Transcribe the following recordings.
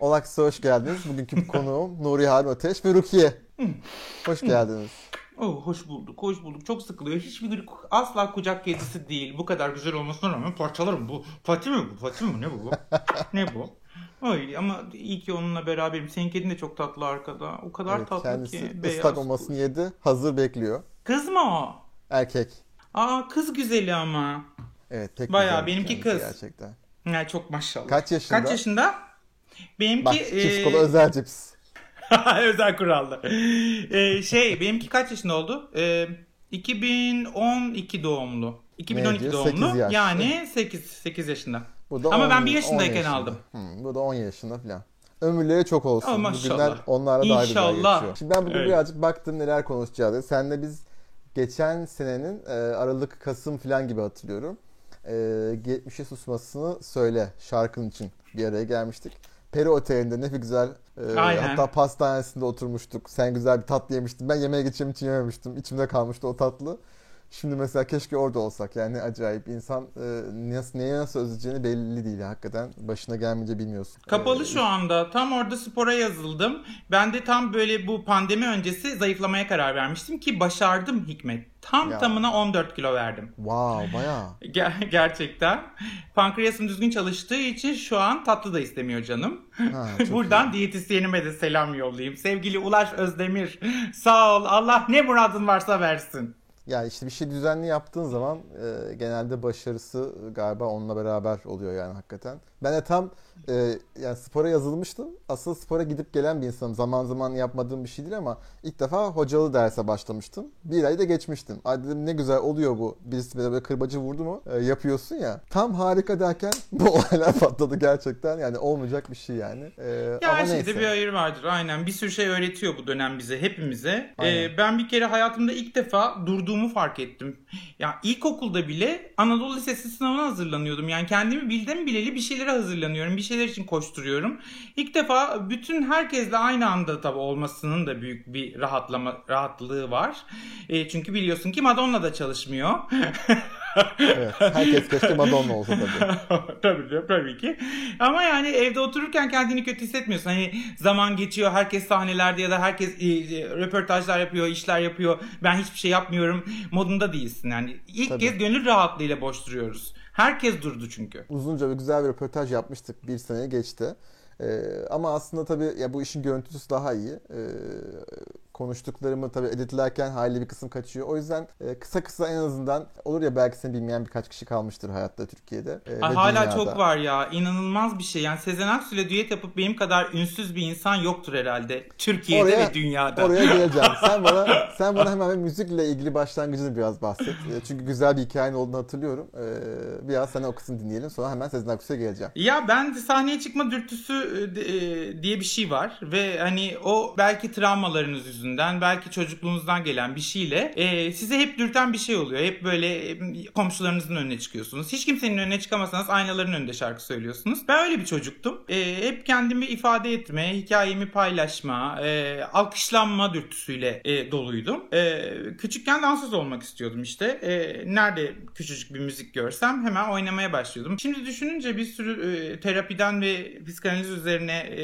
Olaks'a hoş geldiniz. Bugünkü konuğum Nuri Harun Ateş ve Rukiye. Hoş geldiniz. Oh, hoş bulduk, hoş bulduk. Çok sıkılıyor. Hiçbir asla kucak kedisi değil. Bu kadar güzel olmasına rağmen parçalarım. Bu Fatih mi bu? Fatih mi? Ne bu? ne bu? Öyle ama iyi ki onunla beraberim. Senin kedin de çok tatlı arkada. O kadar Evet, tatlı kendisi ki. Beyaz. ıslak olmasını yedi. Hazır bekliyor. Kız mı o? Erkek. Aa kız güzeli ama. Evet pek Bayağı, benimki kız. Gerçekten. Ya çok maşallah. Kaç yaşında? Kaç yaşında? Benimki Bak e, cips kola özel cips. özel kurallı. E, şey benimki kaç yaşında oldu? E, 2012 doğumlu. 2012 diyor? doğumlu. Sekiz yaş. Yani 8 8 yaşında. Bu da Ama 10 ben bir 10 yaşındayken yaşında. aldım. Hmm, bu da 10 yaşında falan. Ömürleri çok olsun. Oh, Bu maşallah. günler onlarla daha güzel İnşallah. geçiyor. Şimdi ben bugün Evet. birazcık baktım neler konuşacağız. Senle biz geçen senenin e, Aralık, Kasım falan gibi hatırlıyorum. E, 70'e susmasını söyle şarkın için bir araya gelmiştik. Peri Oteli'nde ne güzel e, Aynen. hatta pastanesinde oturmuştuk. Sen güzel bir tatlı yemiştin. Ben yemeğe geçeceğim için yememiştim. İçimde kalmıştı o tatlı. Şimdi mesela keşke orada olsak. Yani acayip. insan e, nasıl, neye nasıl özleyeceğini belli değil hakikaten. Başına gelmeyince bilmiyorsun. Kapalı E, şu anda. Tam orada spora yazıldım. Ben de tam böyle bu pandemi öncesi zayıflamaya karar vermiştim ki başardım Hikmet. Tam Ya. tamına 14 kilo verdim. Wow bayağı. Ger- gerçekten. Pankreasım düzgün çalıştığı için şu an tatlı da istemiyor canım. Ha, Buradan diyetisyenime de selam yollayayım. Sevgili Ulaş Özdemir. Sağ ol. Allah ne muradın varsa versin. Ya işte bir şey düzenli yaptığın zaman e, genelde başarısı galiba onunla beraber oluyor yani hakikaten. Ben de tam e, yani spora yazılmıştım. Asıl spora gidip gelen bir insanım. Zaman zaman yapmadığım bir şey değil ama ilk defa hocalı derse başlamıştım. Bir ayda geçmiştim. Ay dedim ne güzel oluyor bu. Birisi böyle, kırbacı vurdu mu e, yapıyorsun ya. Tam harika derken bu olaylar patladı gerçekten. Yani olmayacak bir şey yani. E, Ya ama her şeyde neyse. bir hayır vardır aynen. Bir sürü şey öğretiyor bu dönem bize, hepimize. Aynen. Ee, ben bir kere hayatımda ilk defa durduğumu fark ettim. Ya ilkokulda bile Anadolu Lisesi sınavına hazırlanıyordum. Yani kendimi bildim bileli bir şeylere hazırlanıyorum. Bir şeyler için koşturuyorum. İlk defa bütün herkesle aynı anda tabii olmasının da büyük bir rahatlama rahatlığı var. Ee, çünkü biliyorsun ki Madonna da çalışmıyor. Evet, herkes keşke Madonna olsa tabii. tabii tabii, tabii ki. Ama yani evde otururken kendini kötü hissetmiyorsun. Hani zaman geçiyor, herkes sahnelerde ya da herkes e, e, röportajlar yapıyor, işler yapıyor. Ben hiçbir şey yapmıyorum modunda değilsin. Yani ilk Tabii. kez gönül rahatlığıyla boş duruyoruz. Herkes durdu çünkü. uzunca ve güzel bir röportaj yapmıştık. Bir seneye geçti. Ee, ama aslında tabii ya bu işin görüntüsü daha iyi. Ee, konuştuklarımı tabii editlerken hali bir kısım kaçıyor. O yüzden e, kısa kısa en azından olur ya belki seni bilmeyen birkaç kişi kalmıştır hayatta Türkiye'de. e, Ay, hala dünyada. çok var ya. inanılmaz bir şey. Yani Sezen Aksu'yla düet yapıp benim kadar ünsüz bir insan yoktur herhalde. Türkiye'de Oraya- ve dünyada. Oraya geleceğim. Sen bana sen bana hemen müzikle ilgili başlangıcını biraz bahset. E, Çünkü güzel bir hikayen olduğunu hatırlıyorum. Ee, biraz sana o kısmı dinleyelim. Sonra hemen Sezen Aksu'ya geleceğim. Ya ben sahneye çıkma dürtüsü e, e, diye bir şey var ve hani o belki travmalarınız yüzünden belki çocukluğunuzdan gelen bir şeyle e, size hep dürten bir şey oluyor. Hep böyle e, komşularınızın önüne çıkıyorsunuz. Hiç kimsenin önüne çıkamasanız aynaların önünde şarkı söylüyorsunuz. Ben öyle bir çocuktum. E, hep kendimi ifade etme, hikayemi paylaşma, e, alkışlanma dürtüsüyle e, doluydum. E, küçükken dansöz olmak istiyordum işte. E, nerede küçücük bir müzik görsem hemen oynamaya başlıyordum. Şimdi düşününce bir sürü e, terapiden ve psikanaliz üzerine e,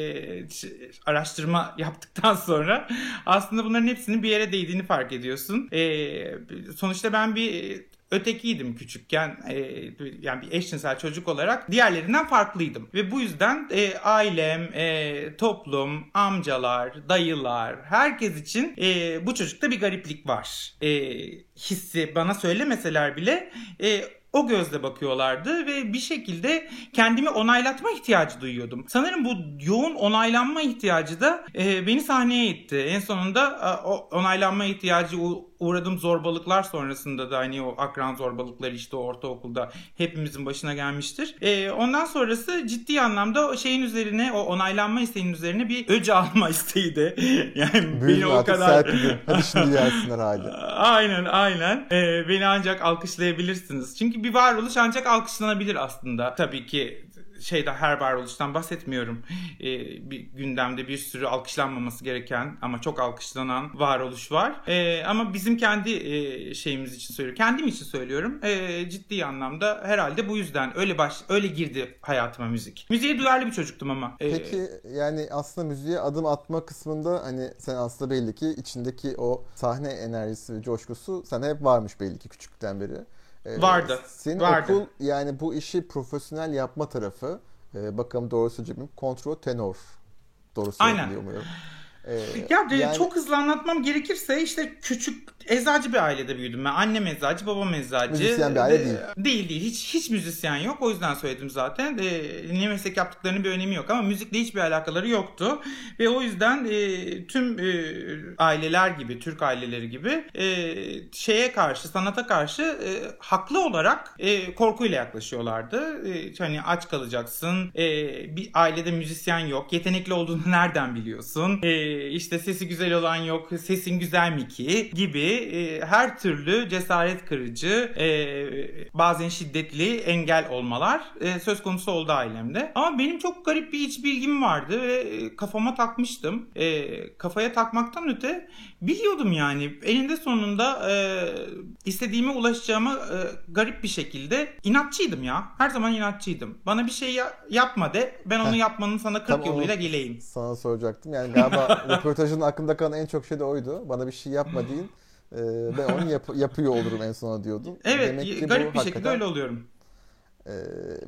araştırma yaptıktan sonra aslında bunların hepsinin bir yere değdiğini fark ediyorsun. E, sonuçta ben bir ötekiydim küçükken. E, yani bir eşcinsel çocuk olarak diğerlerinden farklıydım. Ve bu yüzden e, ailem, e, toplum, amcalar, dayılar herkes için e, bu çocukta bir gariplik var e, hissi. Bana söylemeseler bile e, o gözle bakıyorlardı ve bir şekilde kendimi onaylatma ihtiyacı duyuyordum. Sanırım bu yoğun onaylanma ihtiyacı da e, beni sahneye itti. En sonunda e, onaylanma ihtiyacı uğradığım zorbalıklar sonrasında da hani o akran zorbalıkları işte ortaokulda hepimizin başına gelmiştir. E, ondan sonrası ciddi anlamda o şeyin üzerine o onaylanma isteğinin üzerine bir öc alma isteği de yani beni Büyüdün o kadar. Hadi şimdi gelsinler hali. Aynen aynen. Ee, beni ancak alkışlayabilirsiniz. Çünkü bir varoluş ancak alkışlanabilir aslında. Tabii ki şeyde her varoluştan bahsetmiyorum. Ee, bir gündemde bir sürü alkışlanmaması gereken ama çok alkışlanan varoluş var. Ee, ama bizim kendi e, şeyimiz için söylüyorum. Kendim için söylüyorum. E, ciddi anlamda herhalde bu yüzden öyle baş öyle girdi hayatıma müzik. Müziğe duyarlı bir çocuktum ama. E, Peki yani aslında müziğe adım atma kısmında hani sen aslında belli ki içindeki o sahne enerjisi ve coşkusu sana hep varmış belli ki küçükten beri. Ee, vardı. Senin vardı. okul yani bu işi profesyonel yapma tarafı e, bakalım doğru söyleyeceğim kontrol tenor. Doğru söylüyor muyum? Ee, ya yani... çok hızlı anlatmam gerekirse işte küçük eczacı bir ailede büyüdüm ben. Annem eczacı, babam eczacı. Müzisyen bir aile değil. Değil değil. Hiç hiç müzisyen yok. O yüzden söyledim zaten. E, ne meslek yaptıklarının bir önemi yok ama müzikle hiçbir alakaları yoktu. Ve o yüzden e, tüm e, aileler gibi, Türk aileleri gibi e, şeye karşı, sanata karşı e, haklı olarak e, korkuyla yaklaşıyorlardı. E, hani aç kalacaksın. E, bir ailede müzisyen yok. Yetenekli olduğunu nereden biliyorsun? E, işte sesi güzel olan yok. Sesin güzel mi ki? Gibi e, her türlü cesaret kırıcı, e, bazen şiddetli engel olmalar e, söz konusu oldu ailemde. Ama benim çok garip bir iç bilgim vardı ve kafama takmıştım. Kafaya takmaktan öte biliyordum yani eninde sonunda e, istediğime ulaşacağımı e, garip bir şekilde inatçıydım ya. Her zaman inatçıydım. Bana bir şey ya- yapma de ben onu yapmanın sana 40 yoluyla geleyim. Sana soracaktım. Yani galiba röportajın aklımda kalan en çok şey de oydu. Bana bir şey yapma deyin. Ee, ben onu yap- yapıyor olurum en sona diyordum. Evet Demek ki garip bu, bir hakikaten... şekilde öyle oluyorum. Ee,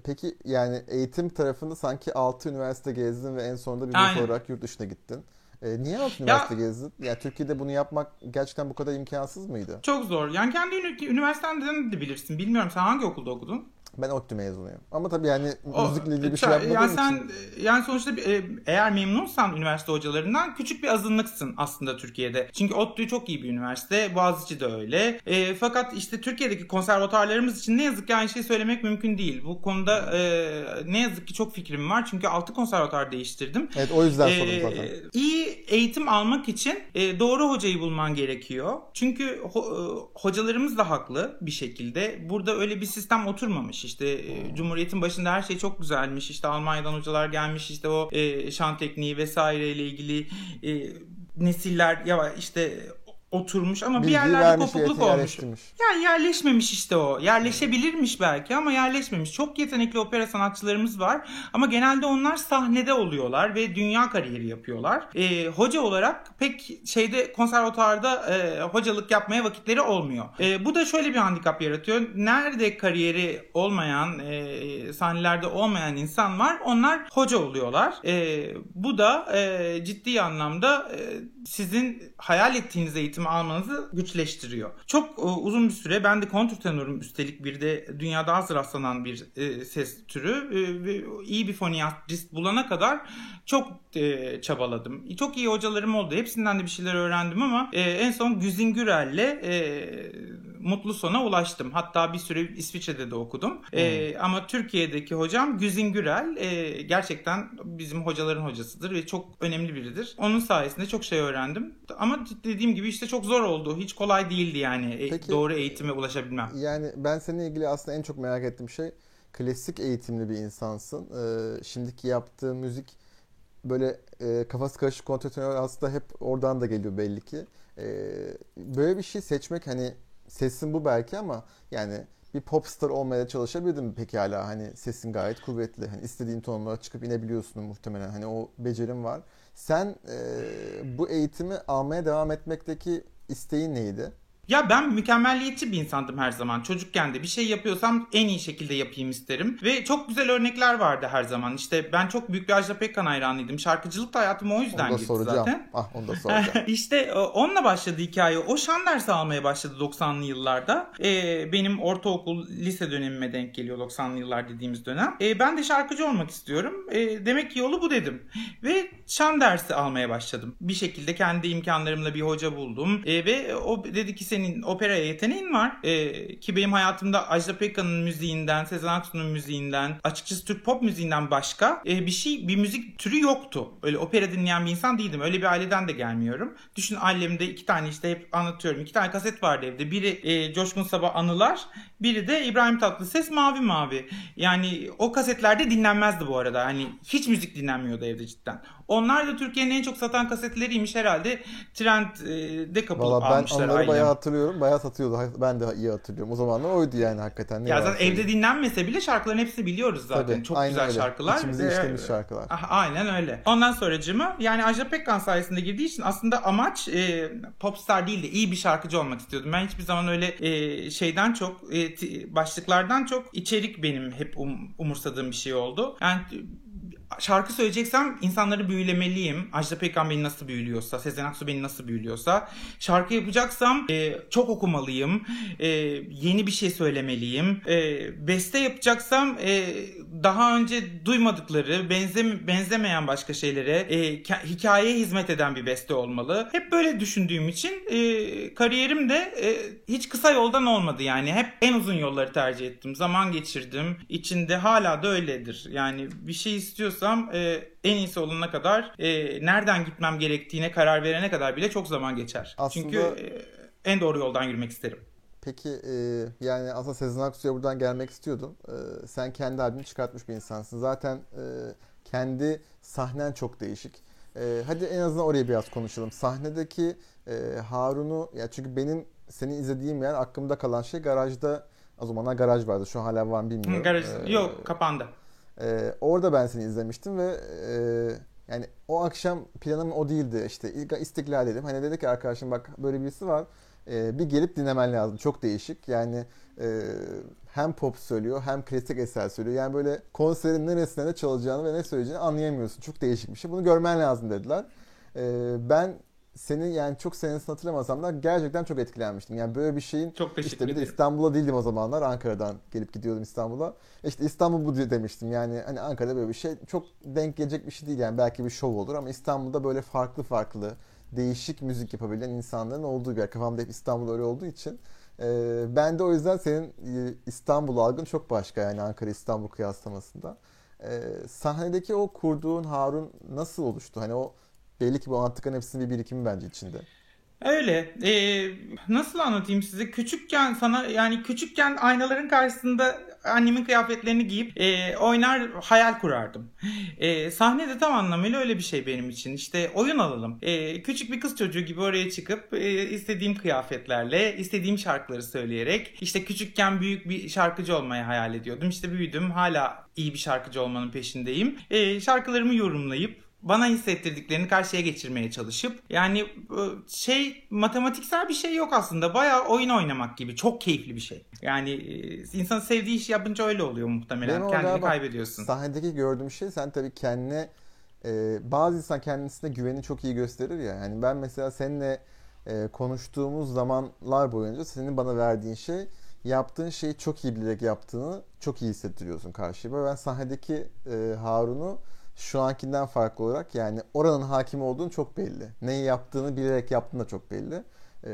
peki yani eğitim tarafında sanki 6 üniversite gezdin ve en sonunda bir Aynen. olarak yurt dışına gittin. E, niye alt üniversite ya, gezdin? Yani Türkiye'de bunu yapmak gerçekten bu kadar imkansız mıydı? Çok zor. Yani kendi üniversiteden de bilirsin. Bilmiyorum sen hangi okulda okudun? Ben ODTÜ mezunuyum. Ama tabii yani o, müzikle ilgili bir şey yapmadığım yani sen, için. Yani sonuçta e, eğer memnunsan üniversite hocalarından küçük bir azınlıksın aslında Türkiye'de. Çünkü ODTÜ çok iyi bir üniversite. Boğaziçi de öyle. E, fakat işte Türkiye'deki konservatuarlarımız için ne yazık ki aynı şeyi söylemek mümkün değil. Bu konuda e, ne yazık ki çok fikrim var. Çünkü 6 konservatuar değiştirdim. Evet o yüzden e, sordum zaten. İyi eğitim almak için e, doğru hocayı bulman gerekiyor. Çünkü ho, e, hocalarımız da haklı bir şekilde. Burada öyle bir sistem oturmamış işte e, Cumhuriyet'in başında her şey çok güzelmiş. İşte Almanya'dan hocalar gelmiş. işte o e, şan tekniği vesaire ile ilgili e, nesiller ya işte oturmuş ama bir yerlerde kopukluk olmuş. Yani yerleşmemiş işte o. Yerleşebilirmiş belki ama yerleşmemiş. Çok yetenekli opera sanatçılarımız var ama genelde onlar sahnede oluyorlar ve dünya kariyeri yapıyorlar. E, hoca olarak pek şeyde konservatuarda e, hocalık yapmaya vakitleri olmuyor. E, bu da şöyle bir handikap yaratıyor. Nerede kariyeri olmayan, e, sahnelerde olmayan insan var. Onlar hoca oluyorlar. E, bu da e, ciddi anlamda e, sizin hayal ettiğiniz eğitimi almanızı güçleştiriyor. Çok e, uzun bir süre ben de kontrtenorum üstelik bir de dünyada az rastlanan bir e, ses türü e, iyi bir foniatrist bulana kadar çok e, çabaladım. Çok iyi hocalarım oldu. Hepsinden de bir şeyler öğrendim ama en son Güzin Gürel'le mutlu sona ulaştım. Hatta bir süre İsviçre'de de okudum. Hmm. E, ama Türkiye'deki hocam Güzin Gürel e, gerçekten bizim hocaların hocasıdır ve çok önemli biridir. Onun sayesinde çok şey öğrendim. Ama dediğim gibi işte çok zor oldu. Hiç kolay değildi yani e, Peki, doğru eğitime ulaşabilmem. Yani ben seninle ilgili aslında en çok merak ettiğim şey klasik eğitimli bir insansın. Ee, şimdiki yaptığı müzik böyle e, kafası karışık kontratör aslında hep oradan da geliyor belli ki. E, böyle bir şey seçmek hani sesin bu belki ama yani bir popstar olmaya peki hala hani sesin gayet kuvvetli. Hani istediğin tonlara çıkıp inebiliyorsun muhtemelen. Hani o becerim var. Sen e, bu eğitimi almaya devam etmekteki isteğin neydi? Ya ben mükemmelliyetçi bir insandım her zaman. Çocukken de bir şey yapıyorsam en iyi şekilde yapayım isterim. Ve çok güzel örnekler vardı her zaman. İşte ben çok büyük bir Ajda Pekkan hayranıydım. Şarkıcılık da hayatıma o yüzden girdi soracağım. zaten. Ah onu da soracağım. İşte e, onunla başladı hikaye. O şan dersi almaya başladı 90'lı yıllarda. Ee, benim ortaokul, lise dönemime denk geliyor 90'lı yıllar dediğimiz dönem. Ee, ben de şarkıcı olmak istiyorum. Ee, demek ki yolu bu dedim. Ve şan dersi almaya başladım. Bir şekilde kendi imkanlarımla bir hoca buldum. Ee, ve o dedi ki senin operaya yeteneğin var. E, ki benim hayatımda Ajda Pekkan'ın müziğinden, Sezen Aksu'nun müziğinden, açıkçası Türk pop müziğinden başka e, bir şey, bir müzik türü yoktu. Öyle opera dinleyen bir insan değildim. Öyle bir aileden de gelmiyorum. Düşün ailemde iki tane işte hep anlatıyorum. iki tane kaset vardı evde. Biri e, Coşkun Sabah Anılar, biri de İbrahim Tatlıses Mavi Mavi. Yani o kasetlerde dinlenmezdi bu arada. Hani hiç müzik dinlenmiyordu evde cidden. onlar da Türkiye'nin en çok satan kasetleriymiş herhalde. Trend'de kapılıp Valla ben almışlar onları ailem. bayağı hatırlıyorum. Bayağı satıyordu. Ben de iyi hatırlıyorum. O zamanlar oydu yani hakikaten. Ne Ya zaten evde dinlenmese bile şarkıların hepsini biliyoruz zaten. Tabii, Çok güzel öyle. şarkılar. İçimize Ee, işlemiş şarkılar. Ah, Aynen öyle. Ondan sonracığıma yani Ajda Pekkan sayesinde girdiği için aslında amaç e, popstar değil de iyi bir şarkıcı olmak istiyordum. Ben hiçbir zaman öyle e, şeyden çok e, başlıklardan çok içerik benim hep um- umursadığım bir şey oldu. Yani şarkı söyleyeceksem insanları büyülemeliyim. Ajda Pekkan beni nasıl büyülüyorsa, Sezen Aksu beni nasıl büyülüyorsa. Şarkı yapacaksam e, çok okumalıyım. E, yeni bir şey söylemeliyim. E, beste yapacaksam e, daha önce duymadıkları, benzem benzemeyen başka şeylere, e, ka- hikayeye hizmet eden bir beste olmalı. Hep böyle düşündüğüm için e, kariyerim de e, hiç kısa yoldan olmadı yani. Hep en uzun yolları tercih ettim. Zaman geçirdim. İçinde hala da öyledir. Yani bir şey istiyorsam e, en iyisi olana kadar e, nereden gitmem gerektiğine karar verene kadar bile çok zaman geçer. Aslında- Çünkü e, en doğru yoldan yürümek isterim. Peki e, yani aslında Sezen Aksu'ya buradan gelmek istiyordum. E, sen kendi albümünü çıkartmış bir insansın. Zaten e, kendi sahnen çok değişik. E, hadi en azından oraya biraz konuşalım. Sahnedeki e, Harun'u ya çünkü benim seni izlediğim yer aklımda kalan şey garajda o zamanlar garaj vardı. Şu an hala var mı bilmiyorum. Hı, Garaj, E, yok kapandı. Ee, orada ben seni izlemiştim ve e, yani o akşam planım o değildi işte İstiklal dedim. Hani dedi ki arkadaşım bak böyle birisi var Ee, bir gelip dinlemen lazım. Çok değişik yani e, hem pop söylüyor hem klasik eser söylüyor. Yani böyle konserin neresine ne çalacağını ve ne söyleyeceğini anlayamıyorsun. Çok değişik bir şey. Bunu görmen lazım dediler. Ee, ben seni yani çok senesini hatırlamasam da gerçekten çok etkilenmiştim. Yani böyle bir şeyin Çok işte bir de. İstanbul'a değildim o zamanlar. Ankara'dan gelip gidiyordum İstanbul'a. İşte İstanbul bu diye demiştim. Yani hani Ankara'da böyle bir şey çok denk gelecek bir şey değil. Yani belki bir şov olur ama İstanbul'da böyle farklı farklı değişik müzik yapabilen insanların olduğu bir yer. Kafamda hep İstanbul öyle olduğu için. e, ben de o yüzden senin e, İstanbul algın çok başka yani Ankara İstanbul kıyaslamasında. E, sahnedeki o kurduğun Harun nasıl oluştu? Hani o belli ki bu anlattıkların hepsinin bir birikimi bence içinde. Öyle. Ee, nasıl anlatayım size? Küçükken sana yani küçükken aynaların karşısında annemin kıyafetlerini giyip e, oynar hayal kurardım. E, sahne de tam anlamıyla öyle bir şey benim için. İşte oyun alalım. E, küçük bir kız çocuğu gibi oraya çıkıp e, istediğim kıyafetlerle, istediğim şarkıları söyleyerek işte küçükken büyük bir şarkıcı olmayı hayal ediyordum. İşte büyüdüm. Hala iyi bir şarkıcı olmanın peşindeyim. E, şarkılarımı yorumlayıp bana hissettirdiklerini karşıya geçirmeye çalışıp yani e, şey matematiksel bir şey yok aslında. Bayağı oyun oynamak gibi. Çok keyifli bir şey. Yani e, insan sevdiği işi yapınca öyle oluyor muhtemelen. Benim o Kendini kaybediyorsun. Sahnedeki gördüğüm şey sen tabii kendine e, bazı insan kendisine güveni çok iyi gösterir ya. Yani ben mesela seninle e, konuştuğumuz zamanlar boyunca senin bana verdiğin şey yaptığın şeyi çok iyi bilerek yaptığını çok iyi hissettiriyorsun karşıya. Ben sahnedeki e, Harun'u şu ankinden farklı olarak yani oranın hakimi olduğunu çok belli. Neyi yaptığını bilerek yaptığın da çok belli. E,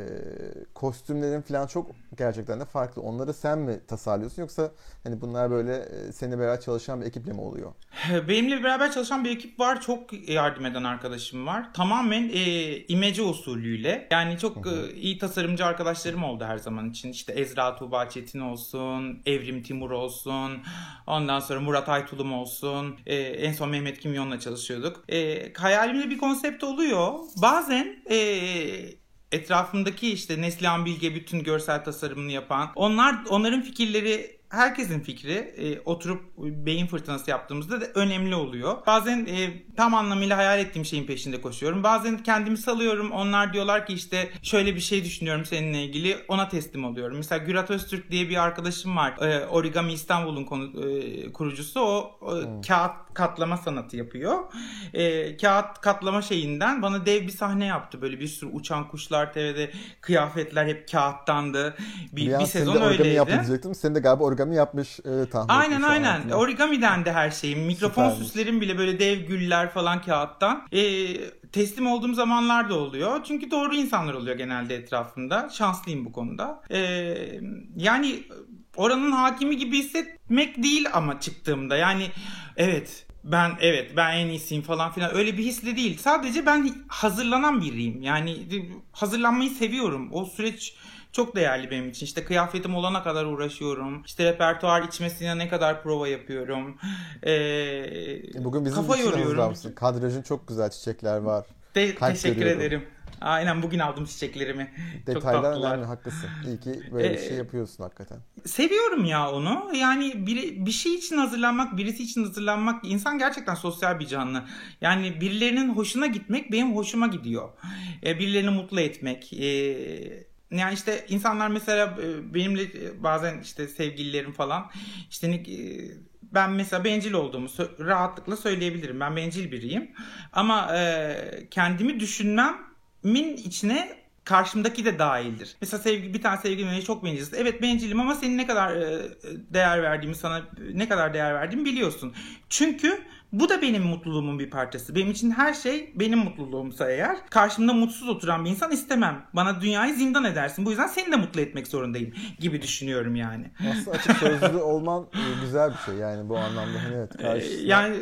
kostümlerin falan çok gerçekten de farklı. Onları sen mi tasarlıyorsun yoksa hani bunlar böyle e, seninle beraber çalışan bir ekiple mi oluyor? Benimle beraber çalışan bir ekip var. Çok yardım eden arkadaşım var. Tamamen e, imece usulüyle. Yani çok e, iyi tasarımcı arkadaşlarım oldu her zaman için. İşte Ezra Tuğba Çetin olsun, Evrim Timur olsun, ondan sonra Murat Aytulum olsun. E, en son Mehmet Kimyon'la çalışıyorduk. E, hayalimde bir konsept oluyor. Bazen e, etrafımdaki işte Neslihan Bilge bütün görsel tasarımını yapan onlar onların fikirleri herkesin fikri e, oturup beyin fırtınası yaptığımızda da önemli oluyor. Bazen e, tam anlamıyla hayal ettiğim şeyin peşinde koşuyorum. Bazen kendimi salıyorum. Onlar diyorlar ki işte şöyle bir şey düşünüyorum seninle ilgili. Ona teslim oluyorum. Mesela Gürat Öztürk diye bir arkadaşım var. E, Origami İstanbul'un konu, e, kurucusu. O e, kağıt katlama sanatı yapıyor. E, kağıt katlama şeyinden bana dev bir sahne yaptı. Böyle bir sürü uçan kuşlar TV'de kıyafetler hep kağıttandı. Bir, Bir bir sezon origami öyleydi. yaptı diyecektim. Senin de galiba origami yapmış e, tahmin Aynen aynen. aklımda. Origami'den de her şeyim. Mikrofon Süpermiş. süslerim bile böyle dev güller falan kağıttan. Ee, teslim olduğum zamanlar da oluyor. Çünkü doğru insanlar oluyor genelde etrafımda. Şanslıyım bu konuda. Ee, yani oranın hakimi gibi hissetmek değil ama çıktığımda. Yani evet ben evet ben en iyisiyim falan filan öyle bir hisle değil. Sadece ben hazırlanan biriyim. Yani hazırlanmayı seviyorum. O süreç çok değerli benim için. İşte kıyafetim olana kadar uğraşıyorum. İşte repertuar içmesine ne kadar prova yapıyorum. Ee, Bugün bizim kafa yoruyorum. Kadrajın çok güzel çiçekler var. De- Kalp teşekkür görüyorum. ederim. Aynen bugün aldım çiçeklerimi. Çok Detaylar tatlılar. önemli haklısın. İyi ki böyle bir Ee, şey yapıyorsun hakikaten. Seviyorum ya onu. Yani biri, bir şey için hazırlanmak, birisi için hazırlanmak insan gerçekten sosyal bir canlı. Yani birilerinin hoşuna gitmek benim hoşuma gidiyor. E, birilerini mutlu etmek. E, yani işte insanlar mesela e, benimle e, bazen işte sevgililerim falan işte e, ben mesela bencil olduğumu rahatlıkla söyleyebilirim. Ben bencil biriyim. Ama kendimi düşünmemin içine karşımdaki de dahildir. Mesela sevgi bir tane sevgilimle çok bencilsin. Evet bencilim ama senin ne kadar e, değer verdiğimi sana ne kadar değer verdiğimi biliyorsun. Çünkü bu da benim mutluluğumun bir parçası. Benim için her şey benim mutluluğumsa eğer karşımda mutsuz oturan bir insan istemem. Bana dünyayı zindan edersin. Bu yüzden seni de mutlu etmek zorundayım gibi düşünüyorum yani. Aslında açık sözlü olman e, güzel bir şey yani bu anlamda. Hani evet Ee, karşısına. Yani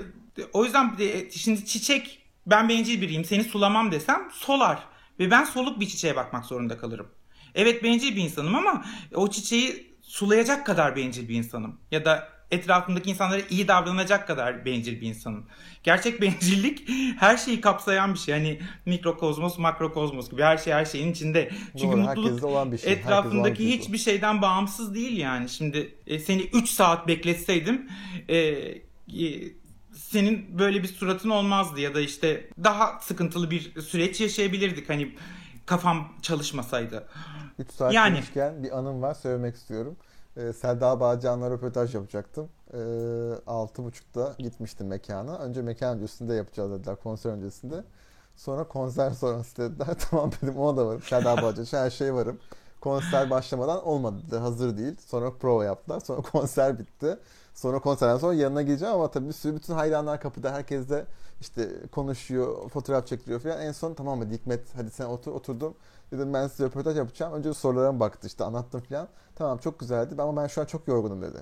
o yüzden de- şimdi çiçek ben bencil biriyim seni sulamam desem solar. Ve ben soluk bir çiçeğe bakmak zorunda kalırım. Evet bencil bir insanım ama o çiçeği sulayacak kadar bencil bir insanım. Ya da etrafımdaki insanlara iyi davranacak kadar bencil bir insanım. Gerçek bencillik her şeyi kapsayan bir şey. Hani mikrokozmos, makrokozmos gibi her şey her şeyin içinde. Çünkü Doğru, mutluluk olan bir şey. Olan etrafındaki bir şey hiçbir şeyden bağımsız değil yani. Şimdi e, seni 3 saat bekletseydim e, e, senin böyle bir suratın olmazdı ya da işte daha sıkıntılı bir süreç yaşayabilirdik hani kafam çalışmasaydı. 3 saat Yani. demişken bir anım var söylemek istiyorum. Ee, Selda Bağcan'la röportaj yapacaktım. Ee, 6.30'da gitmiştim mekana. Önce mekan öncesinde yapacağız dediler konser öncesinde. Sonra konser sonrası dediler. tamam dedim ona da varım. Selda Bağcan her şey varım. Konser başlamadan olmadı. Hazır değil. Sonra prova yaptılar. Sonra konser bitti. Sonra konserden sonra yanına gideceğim ama tabii bir sürü bütün hayranlar kapıda. Herkes de işte konuşuyor, fotoğraf çekiliyor falan. En son tamam mı Hikmet hadi sen otur oturdum. Dedim ben size röportaj yapacağım. Önce sorularıma baktı işte anlattım falan. Tamam çok güzeldi ama ben şu an çok yorgunum dedi.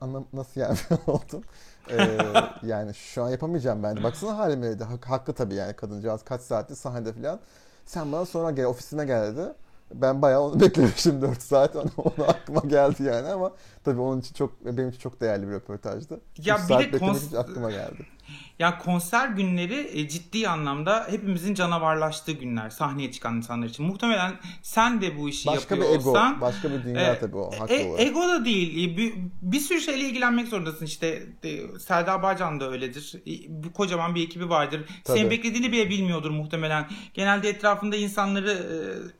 Anlam nasıl yani oldum. Ee, yani şu an yapamayacağım ben. Baksana halime dedi. Hak- haklı tabii yani kadıncağız kaç saattir sahnede falan. Sen bana sonra gel ofisime gel dedi. Ben bayağı onu beklemişim 4 saat. Onu, onu aklıma geldi yani ama tabii onun için çok benim için çok değerli bir röportajdı. Ya bir saat de kons- aklıma geldi. Ya konser günleri e, ciddi anlamda hepimizin canavarlaştığı günler sahneye çıkan insanlar için. Muhtemelen sen de bu işi Başka bir yapıyor ego, olsan başka bir dünya e, tabii o haklı E, olarak. ego da değil. E, Bir, bir sürü şeyle ilgilenmek zorundasın. İşte e, Selda Bağcan da öyledir. Kocaman bir ekibi vardır. Tabii. Senin beklediğini bile bilmiyordur muhtemelen. Genelde etrafında insanları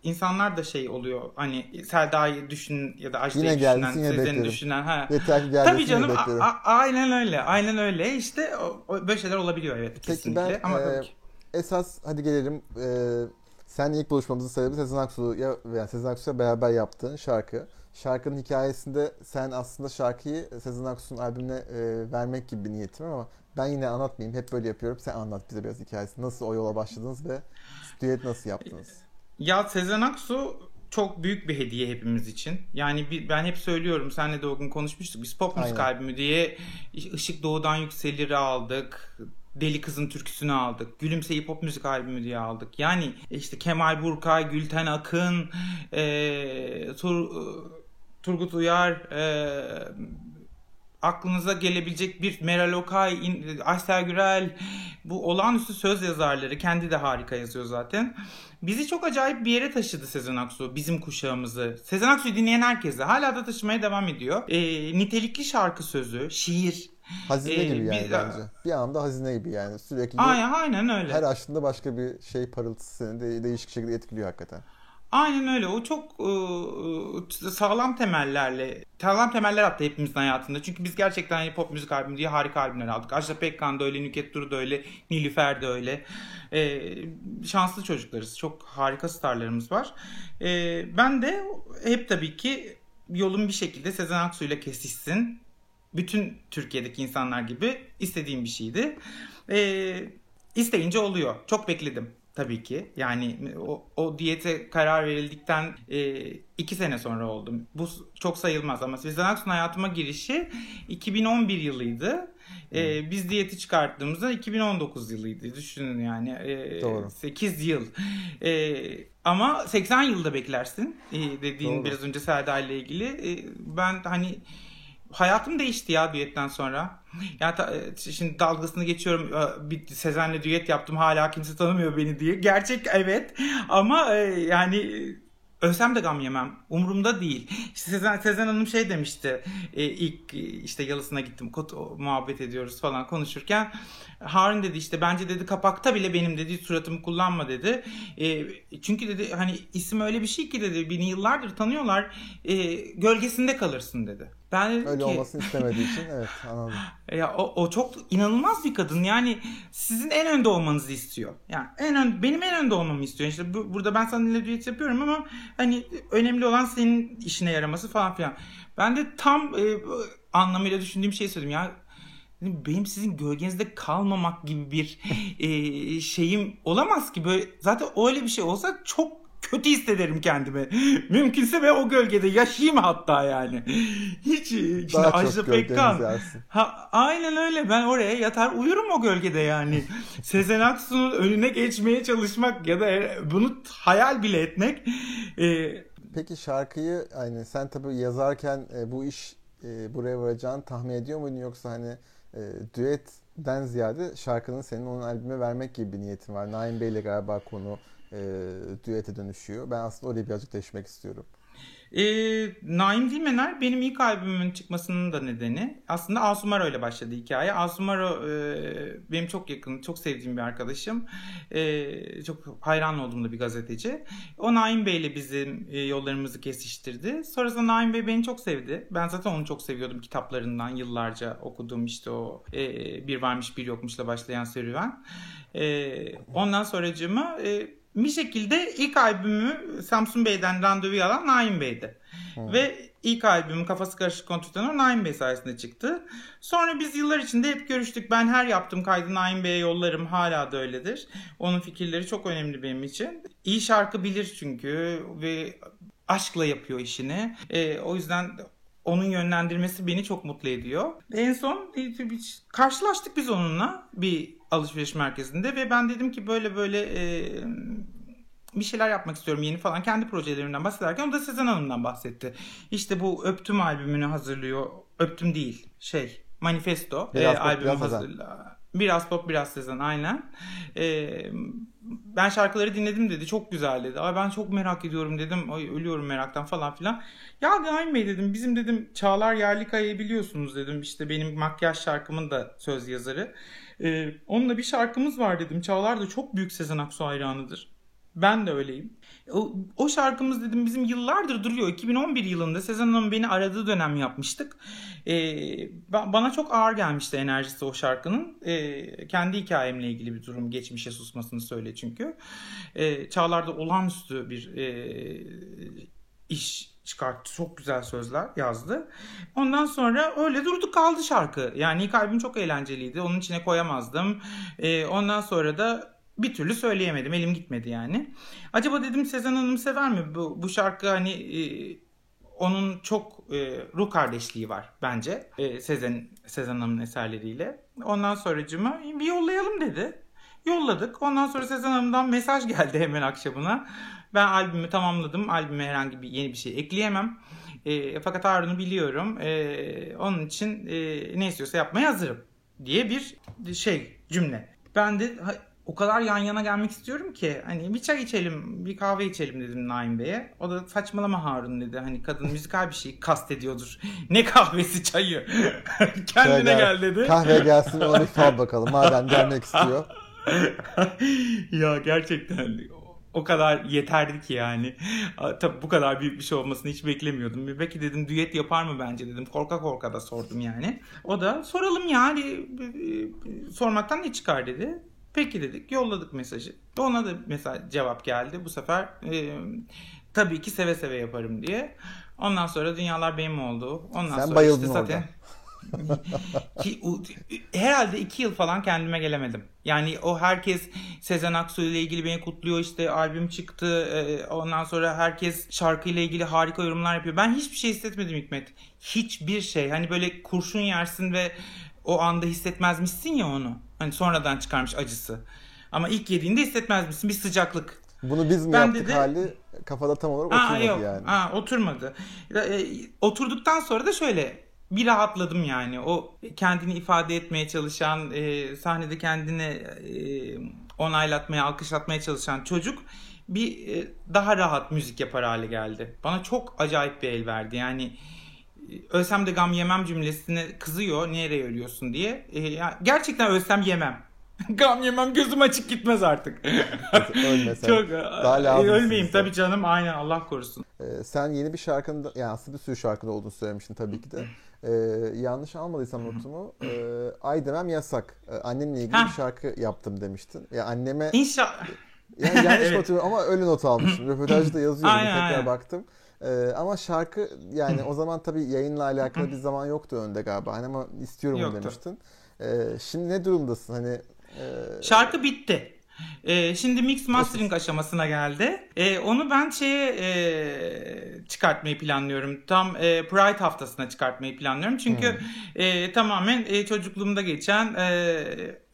insanlar da şey oluyor. Hani Selda'yı düşün ya da Ajda'yı düşünen, Sezen'i düşünen. Ha. Yeter ki Tabii canım a- a- aynen öyle. Aynen öyle. İşte o, o- böyle şeyler olabiliyor evet Peki kesinlikle. ben Ama e, tabii ki. esas hadi gelelim. E, seninle ilk buluşmamızın sebebi Sezen Aksu'ya veya Sezen Aksu'ya beraber yaptığın şarkı. Şarkının hikayesinde sen aslında şarkıyı Sezen Aksu'nun albümüne e, vermek gibi bir niyetim ama ben yine anlatmayayım. Hep böyle yapıyorum. Sen anlat bize biraz hikayesini. Nasıl o yola başladınız ve düet nasıl yaptınız? Ya Sezen Aksu çok büyük bir hediye hepimiz için. Yani bir, ben hep söylüyorum senle de o gün konuşmuştuk. Biz pop müzik albümü diye Işık Doğu'dan Yükselir'i aldık. Deli Kızın Türküsünü aldık. Gülümseyi Pop Müzik Albümü diye aldık. Yani işte Kemal Burkay, Gülten Akın, eee, Tur, Turgut Uyar, eee, aklınıza gelebilecek bir Meral Okay, Aysel Gürel bu olağanüstü söz yazarları kendi de harika yazıyor zaten. Bizi çok acayip bir yere taşıdı Sezen Aksu bizim kuşağımızı. Sezen Aksu'yu dinleyen herkese hala da taşımaya devam ediyor. Ee, nitelikli şarkı sözü, şiir. Hazine Ee, gibi yani bir- bence. Bir anda hazine gibi yani. Sürekli Aynen, aynen öyle. her açtığında başka bir şey parıltısı seni de değişik şekilde etkiliyor hakikaten. Aynen öyle. O çok e, sağlam temellerle, sağlam temeller attı hepimizin hayatında. Çünkü biz gerçekten pop müzik albümü diye harika albümler aldık. Ajda Pekkan da öyle, Nükhet Duru da öyle, Nilüfer de öyle. E, şanslı çocuklarız. Çok harika starlarımız var. E, ben de hep tabii ki yolum bir şekilde Sezen Aksu ile kesişsin. Bütün Türkiye'deki insanlar gibi istediğim bir şeydi. E, isteyince oluyor. Çok bekledim tabii ki. Yani o, o diyete karar verildikten e, iki sene sonra oldum. Bu çok sayılmaz ama Sezen Aksu'nun hayatıma girişi 2011 yılıydı. E, biz diyeti çıkarttığımızda 2019 yılıydı. Düşünün yani. E, Doğru. 8 yıl. E, ama 80 yılda beklersin e, dediğin Doğru. biraz önce Selda ile ilgili. E, ben hani hayatım değişti ya düetten sonra. Yani e, şimdi dalgasını geçiyorum. E, Bir Sezen'le düet yaptım. Hala kimse tanımıyor beni diye. Gerçek evet. Ama e, yani Ölsem de gam yemem. Umurumda değil. İşte Sezen, Sezen Hanım şey demişti. E, ilk işte yalısına gittim. Kot, o, muhabbet ediyoruz falan konuşurken. Harun dedi işte bence dedi kapakta bile benim dedi suratımı kullanma dedi. E, çünkü dedi hani isim öyle bir şey ki dedi beni yıllardır tanıyorlar. E, gölgesinde kalırsın dedi. Ben dedim Öyle ki olmasını istemediği için evet anladım. ya o, o çok inanılmaz bir kadın. Yani sizin en önde olmanızı istiyor. Yani en ön, benim en önde olmamı istiyor. İşte bu, burada ben seninle düet yapıyorum ama hani önemli olan senin işine yaraması falan filan. Ben de tam e, anlamıyla düşündüğüm şeyi söyledim ya. Benim sizin gölgenizde kalmamak gibi bir e, şeyim olamaz ki. Böyle zaten öyle bir şey olsa çok kötü hissederim kendimi. Mümkünse ve o gölgede yaşayayım hatta yani. Hiç e, işte Daha Ajda Pekkan. Ha, aynen öyle. Ben oraya yatar uyurum o gölgede yani. Sezen Aksu'nun önüne geçmeye çalışmak ya da bunu hayal bile etmek. e, Peki şarkıyı hani sen tabii yazarken e, bu iş e, buraya varacağını tahmin ediyor muydun yoksa hani e, düetten ziyade şarkının senin onun albüme vermek gibi bir niyetin var. Naim Bey'le galiba konu e, düete dönüşüyor. Ben aslında oraya birazcık değişmek istiyorum. E, Naim Dilmener benim ilk albümümün çıkmasının da nedeni. Aslında Asumaro ile başladı hikaye. Asumaro e, benim çok yakın, çok sevdiğim bir arkadaşım. E, çok hayran olduğum da bir gazeteci. O Naim Bey ile bizim e, yollarımızı kesiştirdi. Sonrasında Naim Bey beni çok sevdi. Ben zaten onu çok seviyordum kitaplarından yıllarca okuduğum işte o e, bir varmış bir yokmuşla başlayan serüven. E, ondan sonracığıma e, bir şekilde ilk albümü Samsun Bey'den randevu alan Naim Bey'di. Ve ilk albümüm Kafası Karışık Kontütenör Naim Bey sayesinde çıktı. Sonra biz yıllar içinde hep görüştük. Ben her yaptığım kaydı Naim Bey'e yollarım. Hala da öyledir. Onun fikirleri çok önemli benim için. İyi şarkı bilir çünkü ve aşkla yapıyor işini. Ee, o yüzden onun yönlendirmesi beni çok mutlu ediyor. En son e, karşılaştık biz onunla bir alışveriş merkezinde ve ben dedim ki böyle böyle e, bir şeyler yapmak istiyorum yeni falan kendi projelerimden bahsederken o da Sezen Hanım'dan bahsetti. İşte bu Öptüm albümünü hazırlıyor. Öptüm değil şey Manifesto Biraz e, pop, albümü biraz hazırla. Biraz pop biraz Sezen aynen. E, ben şarkıları dinledim dedi. Çok güzel dedi. Ay ben çok merak ediyorum dedim. Ay ölüyorum meraktan falan filan. Ya Naim Bey dedim bizim dedim Çağlar Yerlikaya'yı biliyorsunuz dedim. İşte benim makyaj şarkımın da söz yazarı. Ee, onunla bir şarkımız var dedim. Çağlar da çok büyük Sezen Aksu hayranıdır. Ben de öyleyim. O, o şarkımız dedim bizim yıllardır duruyor. 2011 yılında Sezen Hanım beni aradığı dönem yapmıştık. Ee, ba- bana çok ağır gelmişti enerjisi o şarkının. Ee, kendi hikayemle ilgili bir durum. Geçmişe susmasını söyle çünkü. Ee, Çağlar da olağanüstü bir e, iş çıkarttı. Çok güzel sözler yazdı. Ondan sonra öyle durdu kaldı şarkı. Yani ilk albüm çok eğlenceliydi. Onun içine koyamazdım. Ee, ondan sonra da bir türlü söyleyemedim. Elim gitmedi yani. Acaba dedim Sezen Hanım sever mi? Bu, bu şarkı hani e, onun çok e, ruh kardeşliği var bence. E, Sezen Sezen Hanım'ın eserleriyle. Ondan sonracıma bir yollayalım dedi. Yolladık. Ondan sonra Sezen Hanım'dan mesaj geldi hemen akşamına. Ben albümü tamamladım. Albüme herhangi bir yeni bir şey ekleyemem. E, fakat Harun'u biliyorum. E, onun için e, ne istiyorsa yapmaya hazırım diye bir şey cümle. Ben de o kadar yan yana gelmek istiyorum ki hani bir çay içelim, bir kahve içelim dedim Naim Bey'e. O da saçmalama Harun dedi. Hani kadın müzikal bir şey kastediyordur. Ne kahvesi çayı. Kendine Şöyle gel dedi. Kahve gelsin bir fal bakalım. Madem gelmek istiyor. ya gerçekten o kadar yeterdi ki yani. A, Tabii bu kadar büyük bir şey olmasını hiç beklemiyordum. Belki dedim düet yapar mı bence dedim. Korka korka da sordum yani. O da soralım yani e, sormaktan ne çıkar dedi. Peki dedik yolladık mesajı. Ona da mesela cevap geldi. Bu sefer e, tabii ki seve seve yaparım diye. Ondan sonra dünyalar benim oldu. Ondan Sen sonra bayıldın işte zaten ki, herhalde iki yıl falan kendime gelemedim. Yani o herkes Sezen Aksu ile ilgili beni kutluyor işte albüm çıktı e, ondan sonra herkes şarkıyla ilgili harika yorumlar yapıyor. Ben hiçbir şey hissetmedim Hikmet. Hiçbir şey hani böyle kurşun yersin ve o anda hissetmezmişsin ya onu. Hani sonradan çıkarmış acısı. Ama ilk yediğinde hissetmezmişsin bir sıcaklık. Bunu biz mi Ben yaptık dedi- hali kafada tam olarak Aa, oturmadı yok. yani. Aa, oturmadı. E, oturduktan sonra da şöyle bir rahatladım yani. O kendini ifade etmeye çalışan, e, sahnede kendini e, onaylatmaya, alkışlatmaya çalışan çocuk bir e, daha rahat müzik yapar hale geldi. Bana çok acayip bir el verdi. Yani e, ölsem de gam yemem cümlesine kızıyor. Nereye ölüyorsun diye. E, ya, gerçekten ölsem yemem. gam yemem gözüm açık gitmez artık. Ölmesen. Çok Daha e, lazımsın ölmeyeyim bize. tabii canım. Aynen Allah korusun. Ee, sen yeni bir şarkının da, yani aslında bir sürü şarkıda olduğunu söylemiştin tabii ki de. Ee, yanlış almadıysam notumu e, Ay demem yasak. Ee, annemle ilgili Heh. bir şarkı yaptım demiştin. Ya anneme İnşallah. yani yanlış Evet. hatırlıyorum ama öyle not almışım. Röportajda yazıyor. Aynen, tekrar aynen. baktım. Ee, ama şarkı yani o zaman tabii yayınla alakalı bir zaman yoktu önde galiba. Hani ama istiyorum Yoktu. demiştin. Ee, şimdi ne durumdasın? Hani e, Şarkı bitti. Ee, şimdi mix mastering aşamasına geldi. Ee, onu ben şeye e, çıkartmayı planlıyorum. Tam e, Pride haftasına çıkartmayı planlıyorum. Çünkü e, tamamen e, çocukluğumda geçen e,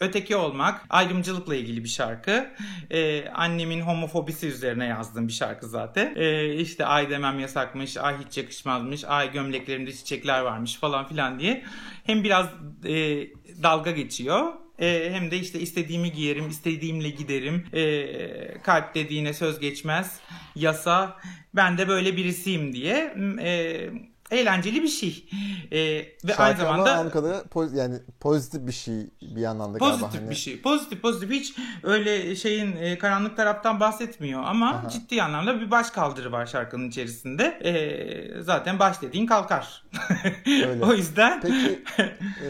öteki olmak, ayrımcılıkla ilgili bir şarkı. E, annemin homofobisi üzerine yazdığım bir şarkı zaten. E, işte ay demem yasakmış, ay hiç yakışmazmış, ay gömleklerimde çiçekler varmış falan filan diye. Hem biraz e, dalga geçiyor. E, hem de işte istediğimi giyerim, istediğimle giderim. E, kalp dediğine söz geçmez. Yasa. Ben de böyle birisiyim diye. E, eğlenceli bir şey. E, ve şarkı aynı zamanda ama kadarıyla poz- yani pozitif bir şey bir yandan da galiba. pozitif Hani- bir şey. Pozitif pozitif hiç öyle şeyin e, karanlık taraftan bahsetmiyor ama Aha. ciddi anlamda bir baş kaldırı var şarkının içerisinde. E, zaten baş dediğin kalkar. Öyle. o yüzden Peki e,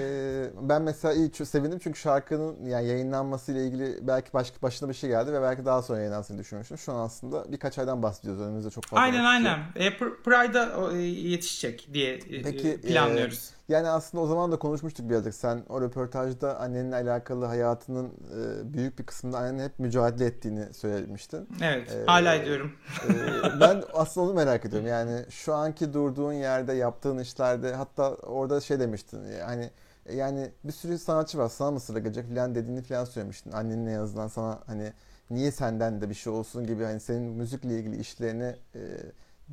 ben mesela iyi sevindim çünkü şarkının yani yayınlanması ile ilgili belki başka başına bir şey geldi ve belki daha sonra yayınlansın düşünmüştüm. Şu an aslında birkaç aydan bahsediyoruz. Önümüzde çok fazla aynen aynen. E, Pr- Pride'a e, yetişecek diye e, Peki, planlıyoruz. Yani aslında o zaman da konuşmuştuk birazcık. Sen o röportajda annenle alakalı hayatının e, büyük bir kısmında annenin hep mücadele ettiğini söylemiştin. evet. e, hala ediyorum. E, ben aslında onu merak ediyorum. Yani şu anki durduğun yerde, yaptığın işlerde hatta orada şey demiştin. Yani yani bir sürü sanatçı var sana mı sıra gelecek falan dediğini falan söylemiştin. Annenle yazılan sana hani niye senden de bir şey olsun gibi hani senin müzikle ilgili işlerine e,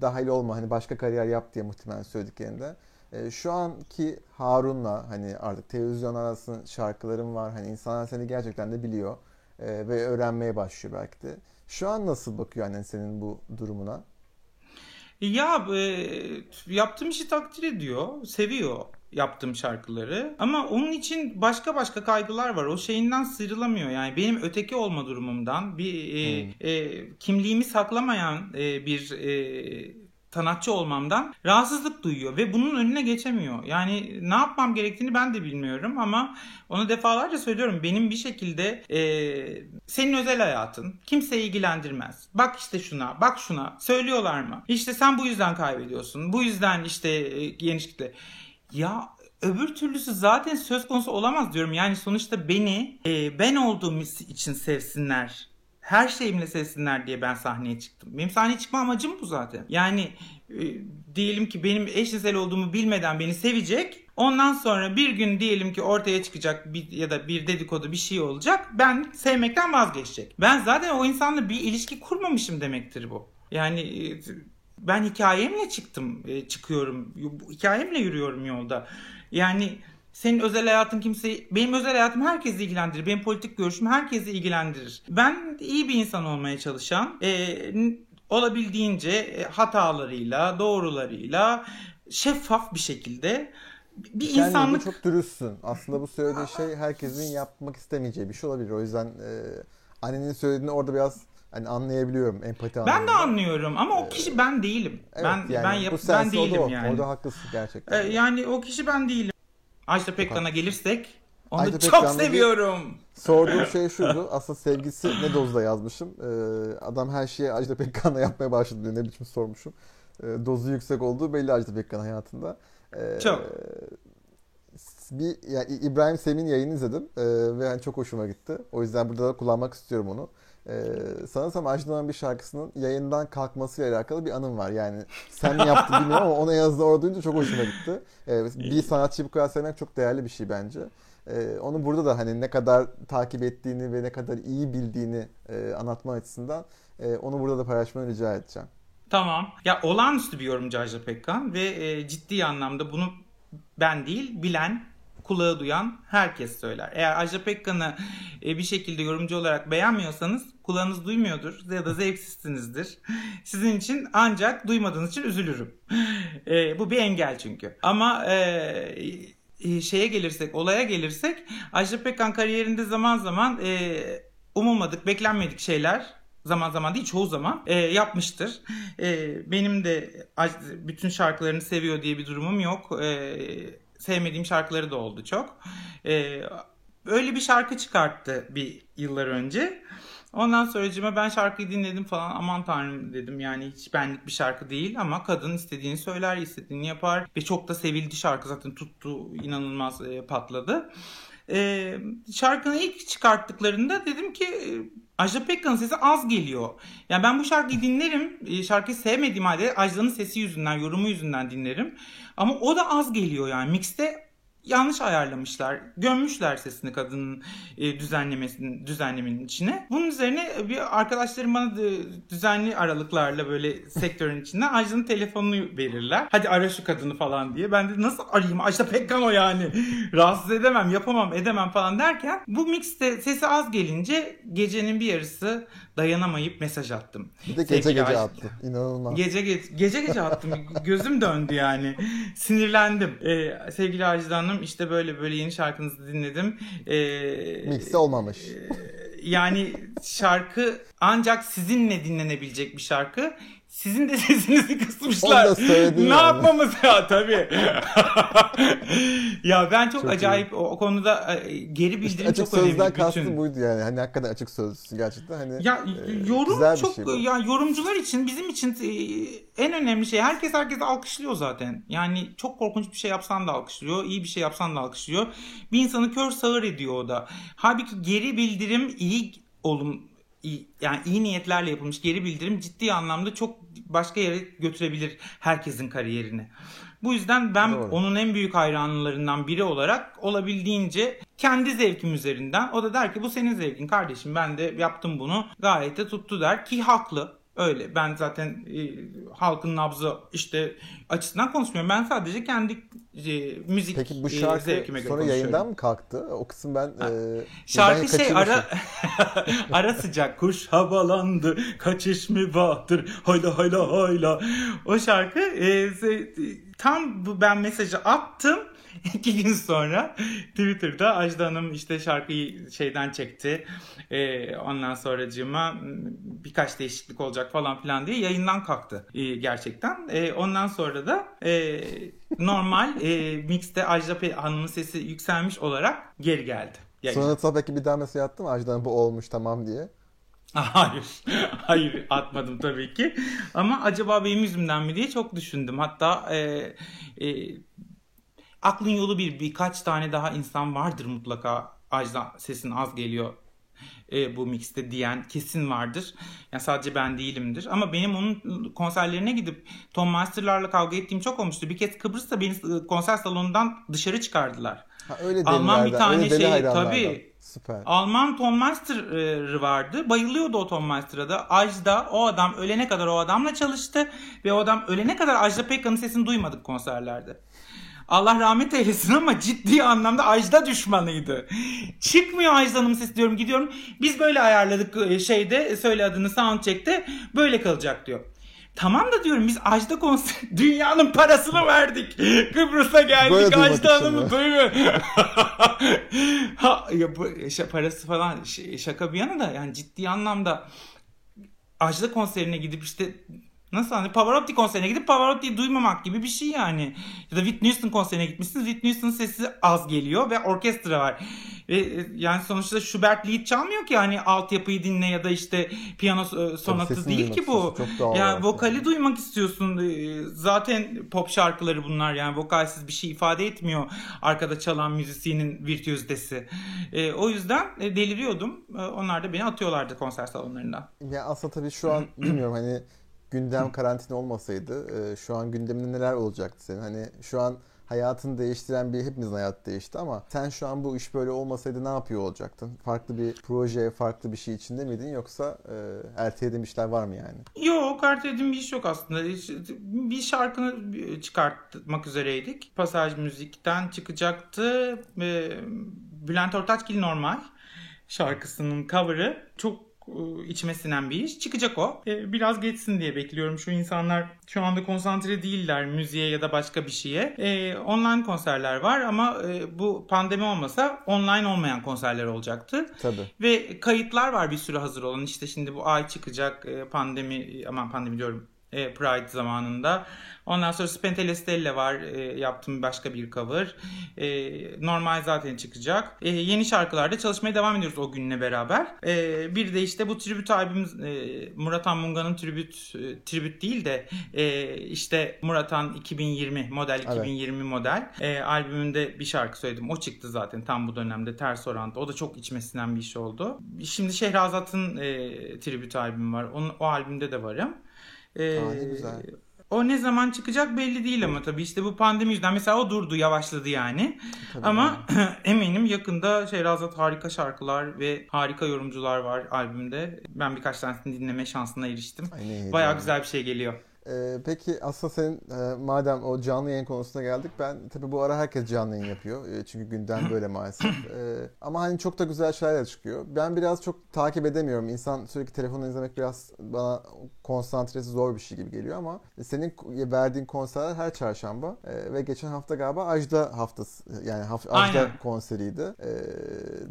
dahil olma hani başka kariyer yap diye muhtemelen söylediklerinde. E, şu anki Harun'la hani artık televizyon arasında şarkıların var. Hani insanlar seni gerçekten de biliyor e, ve öğrenmeye başlıyor belki de. Şu an nasıl bakıyor annen senin bu durumuna? Ya e, yaptığım işi takdir ediyor, seviyor yaptığım şarkıları. Ama onun için başka başka kaygılar var. O şeyinden sıyrılamıyor. Yani benim öteki olma durumumdan bir e, e, kimliğimi saklamayan e, bir e, sanatçı olmamdan rahatsızlık duyuyor ve bunun önüne geçemiyor. Yani ne yapmam gerektiğini ben de bilmiyorum ama onu defalarca söylüyorum. Benim bir şekilde e, senin özel hayatın kimseyi ilgilendirmez. Bak işte şuna, bak şuna. Söylüyorlar mı? İşte sen bu yüzden kaybediyorsun. Bu yüzden işte e, geniş kitle. Ya öbür türlüsü zaten söz konusu olamaz diyorum. Yani sonuçta beni e, ben olduğum için sevsinler her şeyimle sevsinler diye ben sahneye çıktım. Benim sahneye çıkma amacım bu zaten. Yani e, diyelim ki benim eşcinsel olduğumu bilmeden beni sevecek. Ondan sonra bir gün diyelim ki ortaya çıkacak bir, ya da bir dedikodu bir şey olacak. Ben sevmekten vazgeçecek. Ben zaten o insanla bir ilişki kurmamışım demektir bu. Yani e, ben hikayemle çıktım, e, çıkıyorum. Hikayemle yürüyorum yolda. Yani senin özel hayatın kimseyi, benim özel hayatım herkesi ilgilendirir. Benim politik görüşüm herkesi ilgilendirir. Ben iyi bir insan olmaya çalışan, e, olabildiğince e, hatalarıyla, doğrularıyla, şeffaf bir şekilde bir Sen de insanlık çok dürüstsün. Aslında bu söylediğin şey herkesin yapmak istemeyeceği bir şey olabilir. O yüzden e, annenin söylediğini orada biraz hani anlayabiliyorum empati ben de anlıyorum ama o kişi ben değilim. Evet, ben yani ben bu yap, ben o da değilim o. yani. Orada haklısın gerçekten. E, yani o kişi ben değilim. Ajda Pekkan'a gelirsek onu Ajda çok Pekkan'da seviyorum. Sorduğum şey şuydu. Aslında sevgisi ne dozda yazmışım. Ee, adam her şeyi Ajda Pekkan'la yapmaya başladı diyor. Ne biçim sormuşum. Ee, dozu yüksek olduğu belli Ajda Pekkan hayatında. Ee, Çok. Bir, yani İbrahim Sem'in yayını izledim ee, ve yani çok hoşuma gitti. O yüzden burada da kullanmak istiyorum onu. Ee, sanırsam Ajda'nın bir şarkısının yayından kalkmasıyla alakalı bir anım var. Yani sen mi yaptın bilmiyorum ama ona yazdığı orada duyunca çok hoşuma gitti. Ee, bir sanatçıyı bu kadar sevmek çok değerli bir şey bence. e, onu burada da hani ne kadar takip ettiğini ve ne kadar iyi bildiğini e, anlatma açısından e, onu burada da paylaşmanı rica edeceğim. Tamam. Ya olağanüstü bir yorumcu Ajda Pekkan ve e, ciddi anlamda bunu ben değil bilen kulağı duyan herkes söyler. Eğer Ajda Pekkan'ı e, bir şekilde yorumcu olarak beğenmiyorsanız kulağınız duymuyordur ya da zevksizsinizdir. Sizin için ancak duymadığınız için üzülürüm. E, bu bir engel çünkü. Ama e, e, şeye gelirsek, olaya gelirsek Ajda Pekkan kariyerinde zaman zaman e, umulmadık, beklenmedik şeyler zaman zaman değil çoğu zaman e, yapmıştır. E, benim de bütün şarkılarını seviyor diye bir durumum yok. E, sevmediğim şarkıları da oldu çok. E, öyle bir şarkı çıkarttı bir yıllar önce. Ondan sonra ben şarkıyı dinledim falan aman tanrım dedim yani hiç benlik bir şarkı değil ama kadın istediğini söyler istediğini yapar ve çok da sevildi şarkı zaten tuttu inanılmaz e, patladı. E, şarkını ilk çıkarttıklarında dedim ki Ajda Pekkan'ın sesi az geliyor. Yani ben bu şarkıyı dinlerim. E, şarkıyı sevmediğim halde Ajda'nın sesi yüzünden, yorumu yüzünden dinlerim. Ama o da az geliyor yani. Mixte yanlış ayarlamışlar. Gömmüşler sesini kadının e, düzenlemesinin düzenlemenin içine. Bunun üzerine bir arkadaşlarım bana düzenli aralıklarla böyle sektörün içinde Ajda'nın telefonunu verirler. Hadi ara şu kadını falan diye. Ben de nasıl arayayım? Ajda Pekkan o yani. Rahatsız edemem, yapamam, edemem falan derken bu mixte sesi az gelince gecenin bir yarısı dayanamayıp mesaj attım. Bir de gece Sevgili gece attım. İnanılmaz. Gece gece, gece, gece attım. Gözüm döndü yani. Sinirlendim. Ee, sevgili Ajda Hanım işte böyle böyle yeni şarkınızı dinledim. Ee, Mixte olmamış. E, yani şarkı ancak sizinle dinlenebilecek bir şarkı. Sizin de sesinizi kısmışlar. Ne yani. yapmamız ya tabii. ya ben çok, çok acayip o, o konuda e, geri bildirim işte açık çok önemli. Açık sözden kastım buydu yani. Hani hakikaten açık sözlüsün gerçekten. Hani, ya e, yorum çok şey ya yorumcular için bizim için e, en önemli şey herkes herkes alkışlıyor zaten. Yani çok korkunç bir şey yapsan da alkışlıyor. iyi bir şey yapsan da alkışlıyor. Bir insanı kör sağır ediyor o da. Halbuki geri bildirim iyi olum yani iyi niyetlerle yapılmış geri bildirim ciddi anlamda çok başka yere götürebilir herkesin kariyerini. Bu yüzden ben Doğru. onun en büyük hayranlarından biri olarak olabildiğince kendi zevkim üzerinden o da der ki bu senin zevkin kardeşim ben de yaptım bunu gayet de tuttu der ki haklı. Öyle. Ben zaten e, halkın nabzı işte açısından konuşmuyorum. Ben sadece kendi e, müzik Peki bu e, şarkı e, zevkime göre sonra yayından mı kalktı? O kısım ben e, Şarkı şey ara ara sıcak kuş havalandı kaçış mı vardır hayla hayla hayla. O şarkı e, tam ben mesajı attım İki gün sonra Twitter'da Ajda Hanım işte şarkıyı şeyden çekti. Ee, ondan sonracığıma birkaç değişiklik olacak falan filan diye yayından kalktı ee, gerçekten. Ee, ondan sonra da e, normal e, mixte Ajda Hanım'ın sesi yükselmiş olarak geri geldi. Yayına. Sonra tabii ki bir daha mesaj attım Ajda Hanım bu olmuş tamam diye. Hayır. Hayır atmadım tabii ki. Ama acaba benim yüzümden mi diye çok düşündüm. Hatta e, e, aklın yolu bir birkaç tane daha insan vardır mutlaka Ajda sesin az geliyor e, bu mixte diyen kesin vardır. Yani sadece ben değilimdir. Ama benim onun konserlerine gidip Tom Master'larla kavga ettiğim çok olmuştu. Bir kez Kıbrıs'ta beni e, konser salonundan dışarı çıkardılar. Ha, öyle Alman bir tane öyle şey tabii. Süper. Alman Tom Master'ı vardı. Bayılıyordu o Tom Master'a da. Ajda o adam ölene kadar o adamla çalıştı ve o adam ölene kadar Ajda Pekkan'ın sesini duymadık konserlerde. Allah rahmet eylesin ama ciddi anlamda Ajda düşmanıydı. Çıkmıyor Ajda Hanım sesi diyorum gidiyorum. Biz böyle ayarladık e, şeyde söyle adını soundcheck'te böyle kalacak diyor. Tamam da diyorum biz Ajda konser dünyanın parasını verdik. Kıbrıs'a geldik Ajda Hanım'ı duyuyor. ha, ya bu parası falan şaka bir yana da yani ciddi anlamda Ajda konserine gidip işte Nasıl hani Pavarotti konserine gidip Pavarotti'yi duymamak gibi bir şey yani. Ya da Whitney Houston konserine gitmişsiniz. Whitney Houston'ın sesi az geliyor ve orkestra var. Ve e, yani sonuçta Schubert Lied çalmıyor ki hani altyapıyı dinle ya da işte piyano e, sonatı değil ki bu. Yani vokali yani. duymak istiyorsun. E, zaten pop şarkıları bunlar yani vokalsiz bir şey ifade etmiyor arkada çalan müzisyenin virtüözdesi. O yüzden deliriyordum. Onlar da beni atıyorlardı konser salonlarından. Ya aslında tabii şu an bilmiyorum hani gündem karantina olmasaydı e, şu an gündeminde neler olacaktı senin? Hani şu an hayatını değiştiren bir hepimizin hayatı değişti ama sen şu an bu iş böyle olmasaydı ne yapıyor olacaktın? Farklı bir proje, farklı bir şey içinde miydin yoksa e, ertelediğin işler var mı yani? Yok ertelediğim bir iş yok aslında. Bir şarkını çıkartmak üzereydik. Pasaj müzikten çıkacaktı. Bülent Ortaçgil normal şarkısının cover'ı. Çok e, içime sinen bir iş. Çıkacak o. E, biraz geçsin diye bekliyorum. Şu insanlar şu anda konsantre değiller müziğe ya da başka bir şeye. E, online konserler var ama bu pandemi olmasa online olmayan konserler olacaktı. Tabii. Ve kayıtlar var bir sürü hazır olan. İşte şimdi bu ay çıkacak pandemi aman pandemi diyorum Pride zamanında. Ondan sonra Spentele var e, yaptığım başka bir cover. E, normal zaten çıkacak. E, yeni şarkılarda çalışmaya devam ediyoruz o günle beraber. E, bir de işte bu tribüt albüm e, Murat Munga'nın tribüt e, tribüt değil de e, işte Murat 2020 model 2020 evet. model e, albümünde bir şarkı söyledim. O çıktı zaten tam bu dönemde ters oranda. O da çok içmesinden bir iş oldu. Şimdi Şehrazat'ın e, tribüt albümü var. Onun, o albümde de varım. Ee, Aa, ne güzel. O ne zaman çıkacak belli değil ama tabii işte bu pandemi yüzünden mesela o durdu yavaşladı yani. Tabii ama eminim yakında Şehrazat harika şarkılar ve harika yorumcular var albümde. Ben birkaç tanesini dinleme şansına eriştim. Ay, Bayağı güzel bir şey geliyor. Ee, peki aslında senin e, madem o canlı yayın konusuna geldik ben tabii bu ara herkes canlı yayın yapıyor. E, çünkü gündem böyle maalesef. E, ama hani çok da güzel şeyler çıkıyor. Ben biraz çok takip edemiyorum. İnsan sürekli telefonla izlemek biraz bana konsantresi zor bir şey gibi geliyor ama senin verdiğin konserler her çarşamba e, ve geçen hafta galiba Ajda haftası yani haf, Ajda Aynen. konseriydi. E,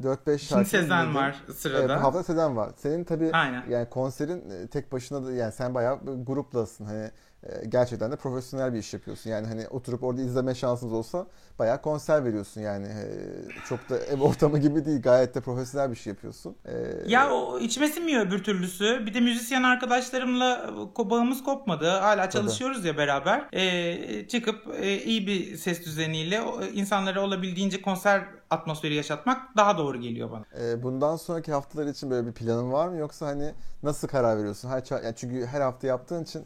4-5 şarkı. Şimdi Sezen var sırada. Evet, hafta Sezen var. Senin tabii Aynen. yani konserin e, tek başına da yani sen bayağı gruplasın. Hani e, gerçekten de profesyonel bir iş yapıyorsun. Yani hani oturup orada izleme şansınız olsa bayağı konser veriyorsun yani. E, çok da ev ortamı gibi değil. Gayet de profesyonel bir şey yapıyorsun. E, ya o içime sinmiyor öbür türlüsü. Bir de müzisyen arkadaşlarımla bağımız kopmadı. Hala çalışıyoruz Tabii. ya beraber. çıkıp iyi bir ses düzeniyle insanlara olabildiğince konser atmosferi yaşatmak daha doğru geliyor bana. bundan sonraki haftalar için böyle bir planın var mı yoksa hani nasıl karar veriyorsun? Her yani çünkü her hafta yaptığın için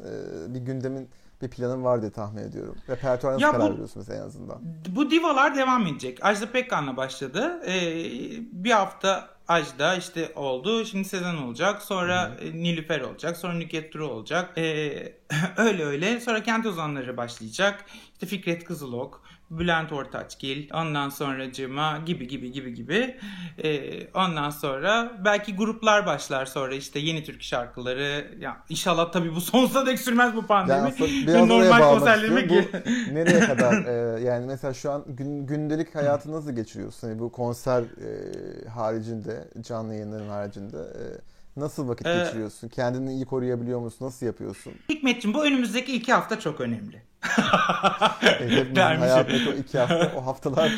bir gündemin bir planın var diye tahmin ediyorum. Repertuar nasıl ya karar bu, veriyorsun mesela en azından? Bu divalar devam edecek. Ajda Pekkan'la başladı. Ee, bir hafta Ajda işte oldu. Şimdi Sezen olacak. Sonra Hı-hı. Nilüfer olacak. Sonra Nüket Duru olacak. Ee, öyle öyle. Sonra Kent Ozanları başlayacak. İşte Fikret Kızılok. Bülent Ortaçgil, ondan sonra Cima gibi gibi gibi gibi. Ee, ondan sonra belki gruplar başlar sonra işte yeni Türk şarkıları. Ya inşallah tabii bu sonsuza dek sürmez bu pandemi. Yani normal konserlerime bu nereye kadar e, yani mesela şu an gün, gündelik hayatı nasıl geçiriyorsun? Yani bu konser e, haricinde, canlı yayınların haricinde e, Nasıl vakit ee, geçiriyorsun? Kendini iyi koruyabiliyor musun? Nasıl yapıyorsun? Hikmetciğim bu önümüzdeki iki hafta çok önemli. Evet, hayattaki o iki hafta, o haftalar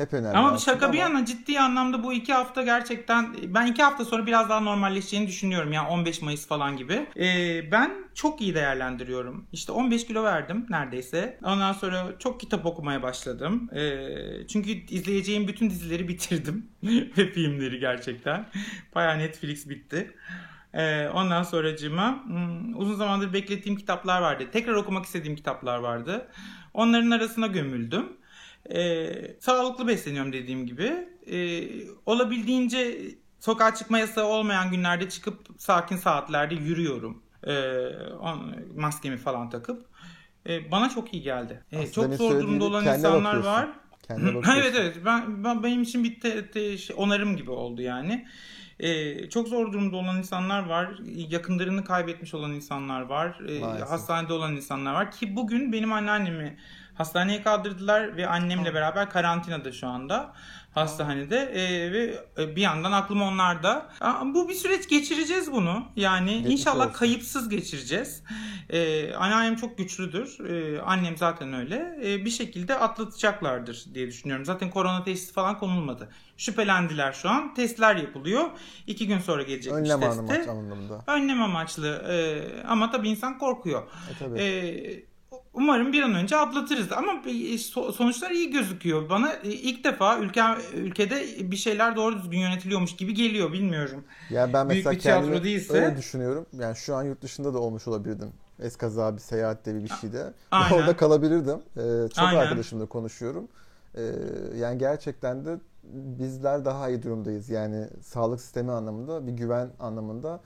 hep önemli. Ama şaka ama... bir yana ciddi anlamda bu iki hafta gerçekten ben iki hafta sonra biraz daha normalleşeceğini düşünüyorum. Yani 15 Mayıs falan gibi. Ee, ben çok iyi değerlendiriyorum. İşte 15 kilo verdim neredeyse. Ondan sonra çok kitap okumaya başladım. Ee, çünkü izleyeceğim bütün dizileri bitirdim. Ve filmleri gerçekten. Baya Netflix bitti. Ee, ondan sonracığıma hmm, uzun zamandır beklettiğim kitaplar vardı. Tekrar okumak istediğim kitaplar vardı. Onların arasına gömüldüm. Ee, sağlıklı besleniyorum dediğim gibi. Ee, olabildiğince sokağa çıkma yasağı olmayan günlerde çıkıp sakin saatlerde yürüyorum. Ee, on, maskemi falan takıp. Ee, bana çok iyi geldi. Ee, çok zor durumda olan insanlar var. evet evet ben, ben benim için bir te, te, şey, onarım gibi oldu yani. Ee, çok zor durumda olan insanlar var. Yakınlarını kaybetmiş olan insanlar var. Ee, hastanede olan insanlar var. Ki bugün benim anneannemi hastaneye kaldırdılar ve annemle beraber karantinada şu anda hastanede e, ve e, bir yandan aklım onlarda. Bu bir süreç geçireceğiz bunu. Yani Geçmiş inşallah olsun. kayıpsız geçireceğiz. E, anneannem çok güçlüdür. E, annem zaten öyle. E, bir şekilde atlatacaklardır diye düşünüyorum. Zaten korona testi falan konulmadı. Şüphelendiler şu an. Testler yapılıyor. İki gün sonra gelecekmiş Önlem testi. Önlem anlamında. Önlem amaçlı. E, ama tabii insan korkuyor. E, tabii. E, Umarım bir an önce atlatırız ama e, sonuçlar iyi gözüküyor. Bana e, ilk defa ülke ülkede bir şeyler doğru düzgün yönetiliyormuş gibi geliyor bilmiyorum. Yani ben mesela Büyük bir tiyatro değilse öyle düşünüyorum. Yani şu an yurt dışında da olmuş olabilirdim. Eskaza bir seyahatte bir bir şeyde. Aynen. Orada kalabilirdim. Ee, çok Aynen. arkadaşımla konuşuyorum. Ee, yani gerçekten de bizler daha iyi durumdayız. Yani sağlık sistemi anlamında, bir güven anlamında.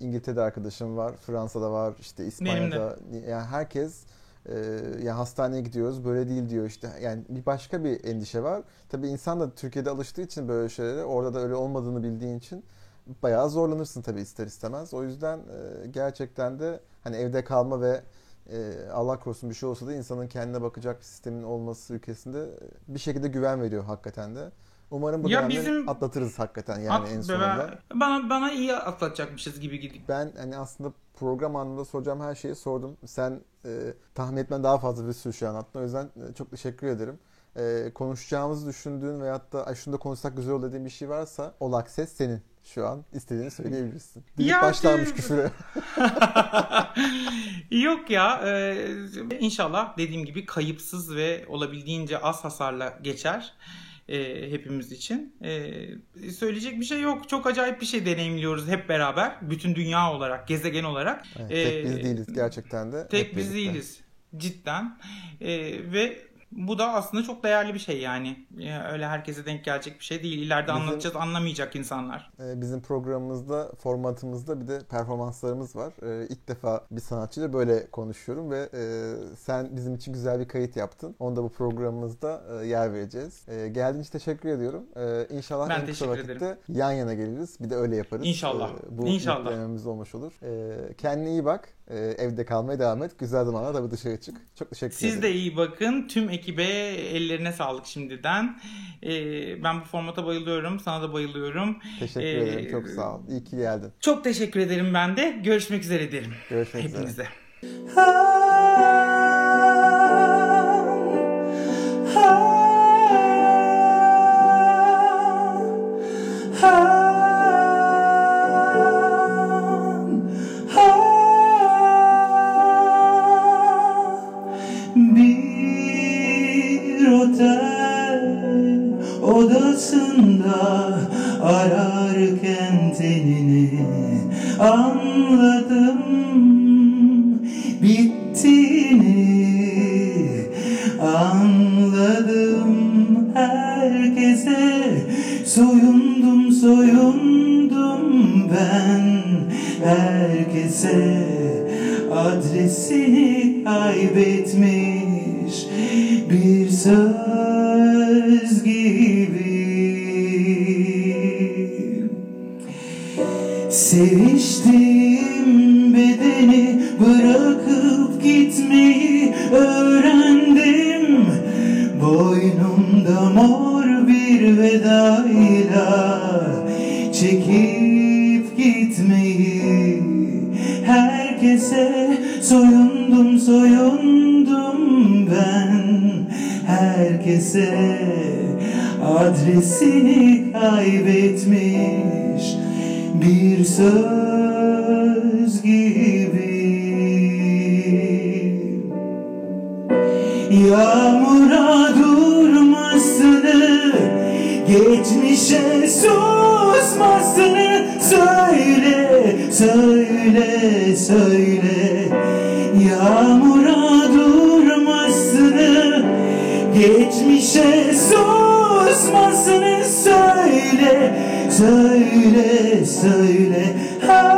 İngiltere'de arkadaşım var, Fransa'da var, işte İspanya'da. Yani herkes e, yani hastaneye gidiyoruz böyle değil diyor işte. Yani bir başka bir endişe var. Tabii insan da Türkiye'de alıştığı için böyle şeylere, orada da öyle olmadığını bildiğin için bayağı zorlanırsın tabii ister istemez. O yüzden e, gerçekten de hani evde kalma ve e, Allah korusun bir şey olsa da insanın kendine bakacak bir sistemin olması ülkesinde bir şekilde güven veriyor hakikaten de. Umarım bu Ya dönemi bizim- atlatırız hakikaten yani At- en sonunda. Bana bana iyi atlatacakmışız gibi gidiyor. Ben hani aslında program anında soracağım her şeyi sordum. Sen e, tahmin etmen daha fazla bir sürü şey anlattın. O yüzden e, çok teşekkür ederim. E, konuşacağımızı düşündüğün veyahut da "Ay şunu da konuşsak güzel olur dediğin bir şey varsa ol akses senin. Şu an istediğini söyleyebilirsin. Dilip Ya, başlarmış şey- küfüre. Yok ya e, inşallah dediğim gibi kayıpsız ve olabildiğince az hasarla geçer e, hepimiz için. E, söyleyecek bir şey yok. Çok acayip bir şey deneyimliyoruz hep beraber. Bütün dünya olarak, gezegen olarak. Evet, E, tek biz değiliz gerçekten de. Tek biz birlikte. değiliz. Cidden. E, ve bu da aslında çok değerli bir şey yani. Ya öyle herkese denk gelecek bir şey değil. İleride Bizim- anlatacağız, anlamayacak insanlar. Ee, Bizim programımızda, formatımızda bir de performanslarımız var. Ee, İlk defa bir sanatçıyla böyle konuşuyorum ve e, sen bizim için güzel bir kayıt yaptın. Onu da bu programımızda e, yer vereceğiz. Ee, Geldiğin için teşekkür ediyorum. İnşallah Ben en kısa vakitte yan yana geliriz. Bir de öyle yaparız. İnşallah. Bu İnşallah. olmuş olur. Kendine iyi bak. Ee, Evde kalmaya devam et. Güzel zamanlar tabii dışarı çık. Çok teşekkür ederim. Siz de iyi bakın. Tüm ekibe ellerine sağlık şimdiden. Ee, ben bu formata bayılıyorum. Sana da bayılıyorum. Teşekkür Ee, ederim. Çok sağ ol. İyi ki geldin. Çok teşekkür ederim ben de. Görüşmek üzere derim. Görüşmek üzere. Hepinize. Anladım Geçmişe susmasını Söyle, söyle, söyle. Yağmura durmasını Geçmişe susmasını Söyle, söyle, söyle. Ha,